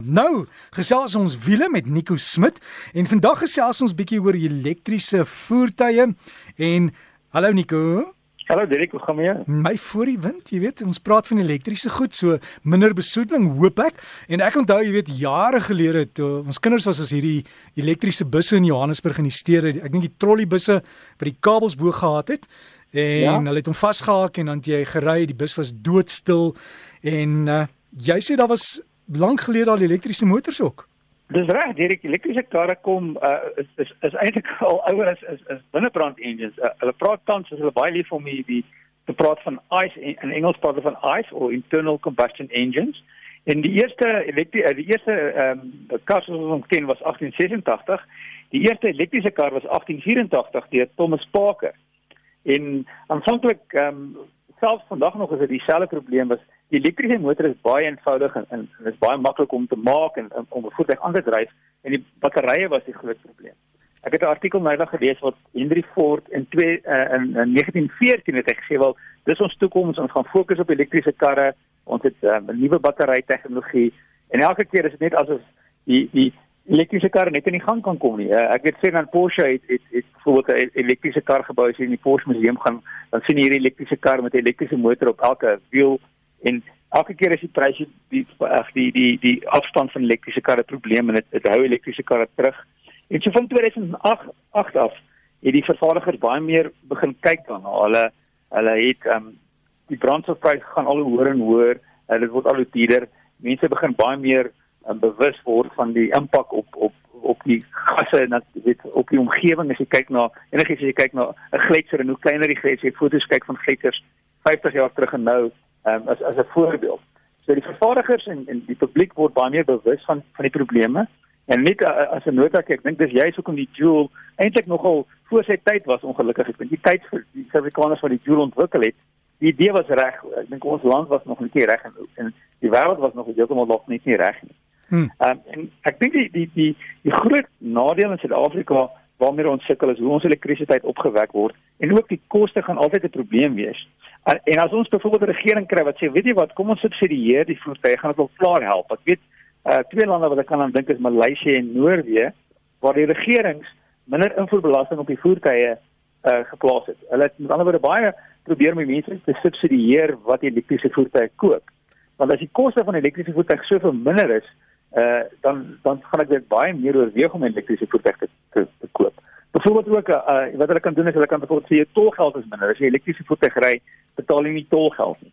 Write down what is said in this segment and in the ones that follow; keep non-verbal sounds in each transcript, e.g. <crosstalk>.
Nou, gesels ons wiele met Nico Smit en vandag gesels ons bietjie oor elektriese voertuie en hallo Nico. Hallo Derek, hoe gaan jy? My voor die wind, jy weet, ons praat van elektriese goed, so minder besoedeling hoop ek. En ek onthou, jy weet, jare gelede toe ons kinders was as hierdie elektriese busse in Johannesburg in die stede, ek dink die trolleybusse wat die kabels bo gehad het en ja? hulle het hom vasgehak en dan jy gery, die bus was doodstil en uh, jy sê daar was lank gelede al elektriese motors ook. Dis reg, die elektriese karre kom uh, is is, is eintlik <laughs> al ouer as is is binnebrand engines. Uh, hulle praat tans as hulle baie lief om die te praat van ICE in Engels praat hulle van ICE of internal combustion engines. En die eerste elektri uh, die eerste ehm um, kar wat ons ken was 1886. Die eerste elektriese kar was 1884 deur Thomas Parker. En aanvanklik ehm um, selfs vandag nog is dit dieselfde probleem was die elektriese motor is baie eenvoudig en en is baie maklik om te maak en, en om 'n voertuig aan te dryf en die batterye was die groot probleem. Ek het 'n artikel nou net gelees wat Henry Ford in 2 uh, in, in 1914 het gesê wel dis ons toekoms ons gaan fokus op elektriese karre ons het um, 'n nuwe battery tegnologie en elke keer is dit net asof die die elektriese kar net in die gang kan kom nie. Uh, ek het sien aan Porsche het het, het byvoorbeeld 'n elektriese kar gebou as jy in die Porsche museum gaan, dan sien jy hierdie elektriese kar met 'n elektriese motor op elke wiel en elke keer as die pryse die ag die die die afstand van elektriese karre probleem en dit dit hou elektriese karre terug. En so van 2008 8 af het die vervaardigers baie meer begin kyk dan hulle hulle het ehm um, die brandstofprys gaan al hoër en hoër. Uh, dit word al hoe duurder. Mense begin baie meer um, bewus word van die impak op op op die gasse en dat weet op die omgewing as jy kyk na enigiets as jy kyk na 'n gletser en hoe kleiner die gletser jy foto's kyk van gletsers 50 jaar terug en nou um, as as 'n voorbeeld. So die vervaardigers en en die publiek word baie meer bewus van van die probleme en net uh, as 'n nota ek dink dis juist hoekom die Joule eintlik nogal voor sy tyd was ongelukkig. Ek dink die tyd vir die Suid-Afrikaners wat die Joule ontwikkel het die idee was reg. Ek dink ons land was nog nie reg en, en die wêreld was nog heeltemal nog nie reg nie. Hmm. Um, en ek dink die die die die groot nadeel in Suid-Afrika waarmee ons sukkel is hoe ons elektrisiteit opgewek word en ook die koste gaan altyd 'n probleem wees. En, en as ons byvoorbeeld 'n regering kry wat sê, weet jy wat, kom ons subsidieer die voertuie, gaan dit wel klaar help. Ek weet uh twee lande wat ek kan aan dink is Maleisië en Noorwe waar die regerings minder invoerbelasting op die voertuie uh geplaas het. Hulle het met ander woorde baie probeer om mense te subsidieer wat elektriese voertuie koop. Want as die koste van elektriese voertuie soveel minder is, uh dan dan gaan ek dit baie meer oorweeg om 'n elektriese voertuig te, te te koop. Byvoorbeeld ook uh wat hulle kan doen is hulle kan byvoorbeeld sê tolgeld is minder. As jy 'n elektriese voertuig ry, betaal jy nie tolgeld nie.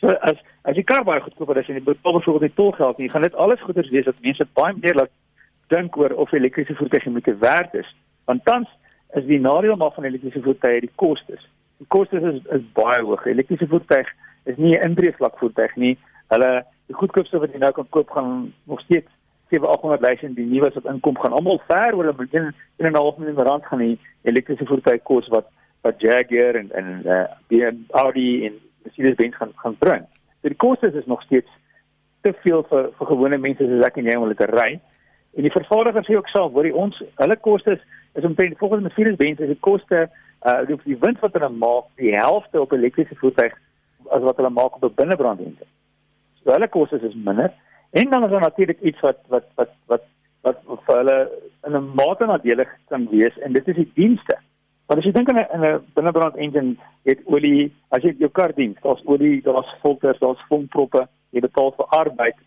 So as as jy kar baie goedkoop is en jy betaal byvoorbeeld nie tolgeld nie, gaan dit alles goeders wees dat mense baie meer laat dink oor of elektriese voertuie moet werd is. Want tans is die nadeel maar van elektriese voertuie die kostes. Die kostes is is baie hoog. Elektriese voertuig is nie 'n intreevlak voertuig nie. Hulle die goedkoopste wat jy nou kan koop gaan nog steeds 7800 000 die nuwe wat inkom gaan almal ver oor 'n miljoen en 'n half miljoen rand gaan die elektriese voertuie kos wat wat Jaguar en en uh, BMW Audi en Mercedes-Benz gaan gaan bring. So die koste is nog steeds te veel vir vir gewone mense soos ek en jy om hulle te ry. En die vervaardiger sê ook self, hoor ons hulle koste is, omtrent volgens Mercedes-Benz is die koste uh die, die wind wat hulle maak die helfte op elektriese voertuie as wat hulle maak op 'n binnebrand engine. So hulle kostes is minder en dan is daar natuurlik iets wat wat wat wat wat vir hulle in 'n mate nadelig kan wees en dit is die dienste. Want as jy dink aan 'n 'n binnebrand engine het olie, as jy jou kar dien, daar's olie, daar's filters, daar's vonkproppe, jy betaal vir arbeid.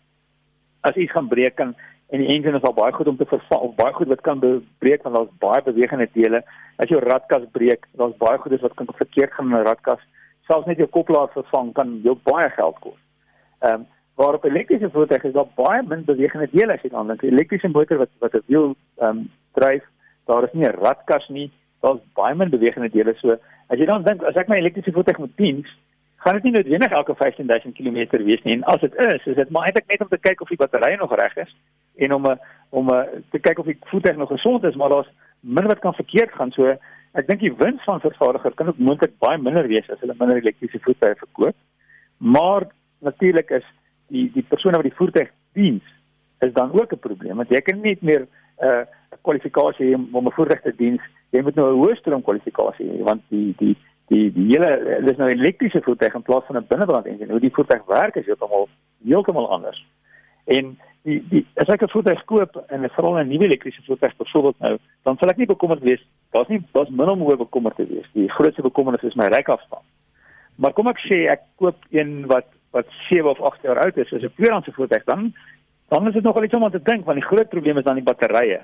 As iets gaan breek en en die engine is al baie goed om te vervang of baie goed wat kan breek want daar's baie bewegende dele. As jou radkas breek, daar's baie goedes wat kan verkeerd gaan in 'n radkas. Selfs net jou koplaar vervang kan jou baie geld kos. Ehm um, waarop elektriese voertuie is daar baie min bewegende dele as jy dan dink. Elektriese motor wat wat 'n wiel ehm um, dryf, daar is nie 'n radkas nie. Daar's baie min bewegende dele. So as jy dan dink as ek my elektriese voertuig moet diens, gaan dit nie noodwendig elke 15000 km wees nie. En as dit is, is dit maar eintlik net om te kyk of die battery nog reg is en om 'n om 'n te kyk of die voertuig nog gesond is, maar daar's min wat kan verkeerd gaan. So ek dink die wins van vervaardiger kan ook moontlik baie minder wees as hulle minder elektriese voertuie verkoop. Maar natuurlik is die die persone wat die voertuig diens is dan ook 'n probleem want jy kan nie meer 'n uh, kwalifikasie hê om 'n voertuig te diens jy moet nou 'n hoë stroom kwalifikasie hê want die die die die hele dis nou 'n elektriese voertuig in plaas van 'n binnebrand enjin hoe die voertuig werk is heeltemal heeltemal anders En die die as ek 'n voertuig koop en ek veral 'n nuwe elektriese voertuig byvoorbeeld nou, dan sal ek nie bekommerd wees. Daar's nie daar's min om oor bekommerd te wees. Die grootste bekommernis is my rykafstand. Maar kom ek sê ek koop een wat wat 7 of 8 jaar oud is, is 'n tweedehandse voertuig dan dan is dit nogal iets om aan te dink want die groot probleem is dan die batterye.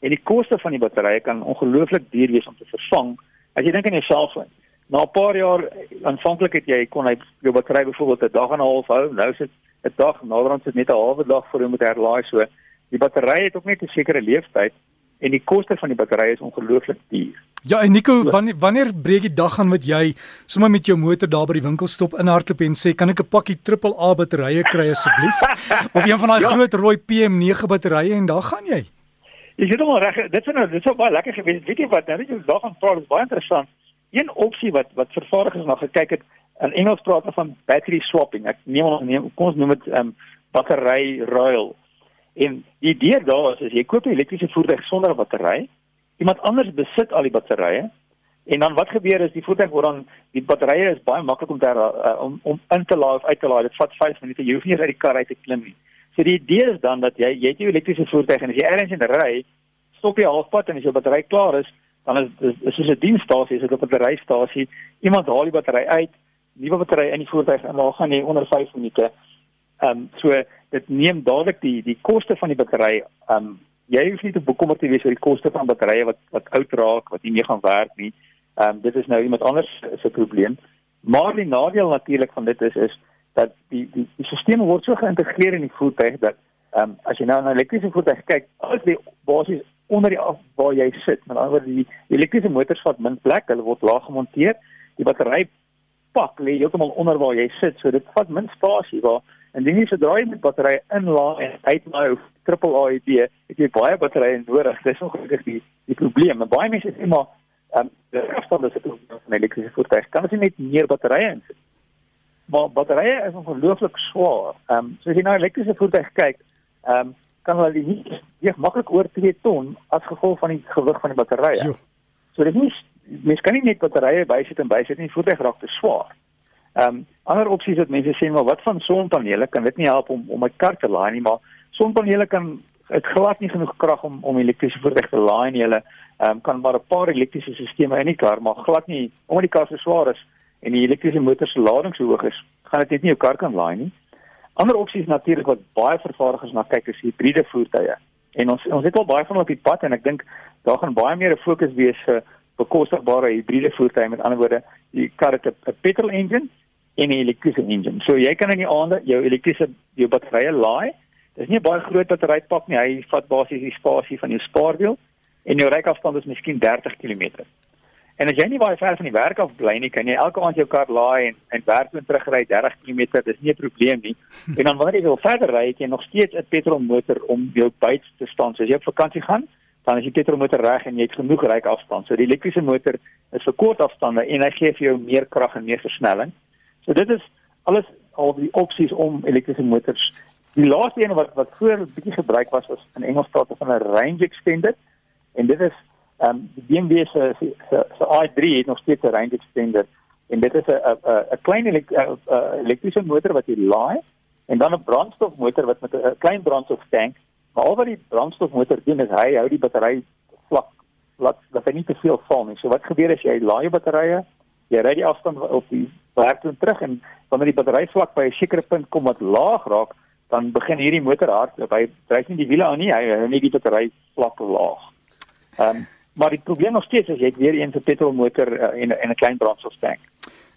En die koste van die batterye kan ongelooflik duur wees om te vervang. As jy dink aan jou selfoon, na 'n paar jaar aanvanklik het jy kon hy jou battery byvoorbeeld 'n dag en 'n half hou, nou is dit 'n dag, naderhand sit net 'n halwe dag voor jy moet herlaai so. Die battery het ook net 'n sekere lewensduur en die koste van die battery is ongelooflik duur. Ja, en Nico, wanneer wanneer breek die dag aan wat jy sommer met jou motor daar by die winkel stop inhardloop en sê, "Kan ek 'n pakkie AAA batterye kry asseblief?" <laughs> of een van daai ja. groot rooi PM9 batterye en daar gaan jy. Jy sê hom reg, dit is nou dit sou baie lekker gewees. Weet jy wat, nou net jy daar gaan praat, is baie interessant. Een opsie wat wat vervaardigers na gekyk het, in Engels praat hulle van battery swapping. Ek neem ons neem kom ons noem dit ehm um, battery ruil. En die idee daar is as jy koop 'n elektriese voertuig sonder 'n battery, iemand anders besit al die batterye en dan wat gebeur is die voertuig word dan die batterye is baie maklik om te uh, om om in te laai of uit te laai. Dit vat 5 minute. Jy hoef nie uit die kar uit te klim nie. So die idee is dan dat jy jy het jou elektriese voertuig en as jy ergens in ry, stop jy halfpad en as jou battery klaar is, dan is dit soos 'n dienstasie, is dit 'n batterystasie. Iemand haal die battery uit, nuwe battery in die voertuig en dan gaan jy onder 5 minute. Ehm um, so dit neem dadelik die die koste van die battery. Ehm um, jy hoef nie te bekommerd te wees oor die koste van batterye wat wat oud raak, wat nie meer gaan werk nie. Ehm um, dit is nou iemand anders se probleem. Maar die nadeel natuurlik van dit is is dat die die die stelsel word so geïntegreer in die voertuig dat ehm um, as jy nou na 'n elektriese voertuig kyk, alles lê basies onder die af waar jy sit. Met ander woorde die, die elektriese motors vat min plek, hulle word laag gemonteer. Die battery pak lê heeltemal onder waar jy sit, so dit vat min spasie waar indien jy sodra jy met batterye inlaai en uitlaai of triple AEB, het jy baie batterye nodig. Dis ongelukkig die die probleem. En baie mense sê maar ehm um, die afstand is 'n probleem van elektriese voertuie. Kan jy net meer batterye insit? Maar batterye is ongelooflik swaar. Ehm um, so as jy na elektriese voertuie kyk, ehm um, kan hulle nie weeg maklik oor 2 ton as gevolg van die gewig van die batterye. So dit is mens kan nie net batterye bysit en bysit nie, die voertuig raak te swaar. Ehm um, ander opsies wat mense sê maar wat van sonpanele kan dit nie help om om my kar te laai nie, maar sonpanele kan dit glad nie genoeg krag om om elektriese voertuig te laai nie. Hulle ehm um, kan maar 'n paar elektriese stelsels in die kar, maar glad nie omdat die kar so swaar is en die elektriese motor se lading so hoog is, gaan dit net nie jou kar kan laai nie. Ander opsies natuurlik wat baie vervaardigers na kyk is hibriede voertuie. En ons ons het al baie van op die pad en ek dink daar gaan baie meer 'n fokus wees vir bekostigbare hibriede voertuie met ander woorde, jy kar het 'n petrol engine en 'n elektriese engine. So jy kan in die aande jou elektriese jou batterye laai. Dis nie 'n baie groot batterypak nie. Hy vat basies die spasie van jou spaarwiel en jou ryafstand is miskien 30 km. En as jy nie baie ver van die werk af bly nie, kan jy elke aand jou kar laai en en werk toe terugry 30 km. Dis nie 'n probleem nie. En dan wanneer jy wil verder ry, het jy nog steeds 'n petrolmotor om jou byt te staan. So as jy op vakansie gaan, dan is die petrolmotor reg en jy het genoeg ry afstand. So die elektriese motor is vir kort afstande en hy gee vir jou meer krag en meer versnelling. So dit is alles al die opsies om elektriese motors. Die laaste een wat wat voor 'n bietjie gebruik was was in Engels praat van 'n range extender en dit is ehm um, die BMW se se se i3 het nog steeds 'n range extender en dit is 'n 'n 'n klein elek, elektriese motor wat jy laai en dan 'n brandstofmotor wat met 'n klein brandstoftank maar al wat die brandstofmotor doen is hy hou die battery vlak laat dat hy nie te veel val nie. So wat gebeur as jy laai jou batterye, jy ry die afstand op die werk toe terug en wanneer die battery vlak by 'n sekere punt kom wat laag raak, dan begin hierdie motor hardloop. Hy dryf nie die wiele aan nie, hy hou net die battery vlak laag. Ehm um, maar die probleem nog steeds is jy het weer eens 'n petrolmotor uh, en en 'n klein brandstoftank.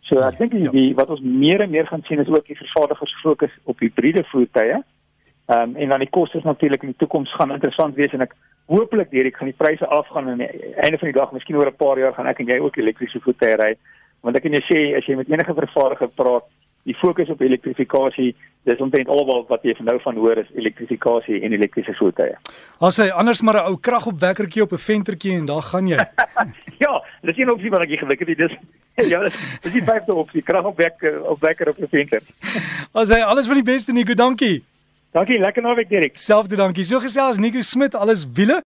So ek dink die, die wat ons meer en meer gaan sien is ook die vervaardigers fokus op hibriede voertuie. Ehm um, en dan die kostes natuurlik in die toekoms gaan interessant wees en ek hooplik deur ek gaan die pryse afgaan en aan die einde van die dag, miskien oor 'n paar jaar gaan ek en jy ook elektriese voertuie ry want ek kan jou sê as jy met enige vervaardiger praat, die fokus op elektrifikasie, dis omtrent almal wat jy nou van hoor is elektrifikasie en elektriese voertuie. As hy anders maar 'n ou kragopwekkertjie op 'n ventertjie en daar gaan jy. <laughs> ja, dis nie 'n opsie wat ek gelukkig het. Dis ja, dis dis die vyfde opsie, kragopwekker op wekker op 'n venter. <laughs> As hy alles van die beste Nico, dankie. Dankie, lekker naweek Dirk. Selfde dankie. So gesels Nico Smit, alles wiele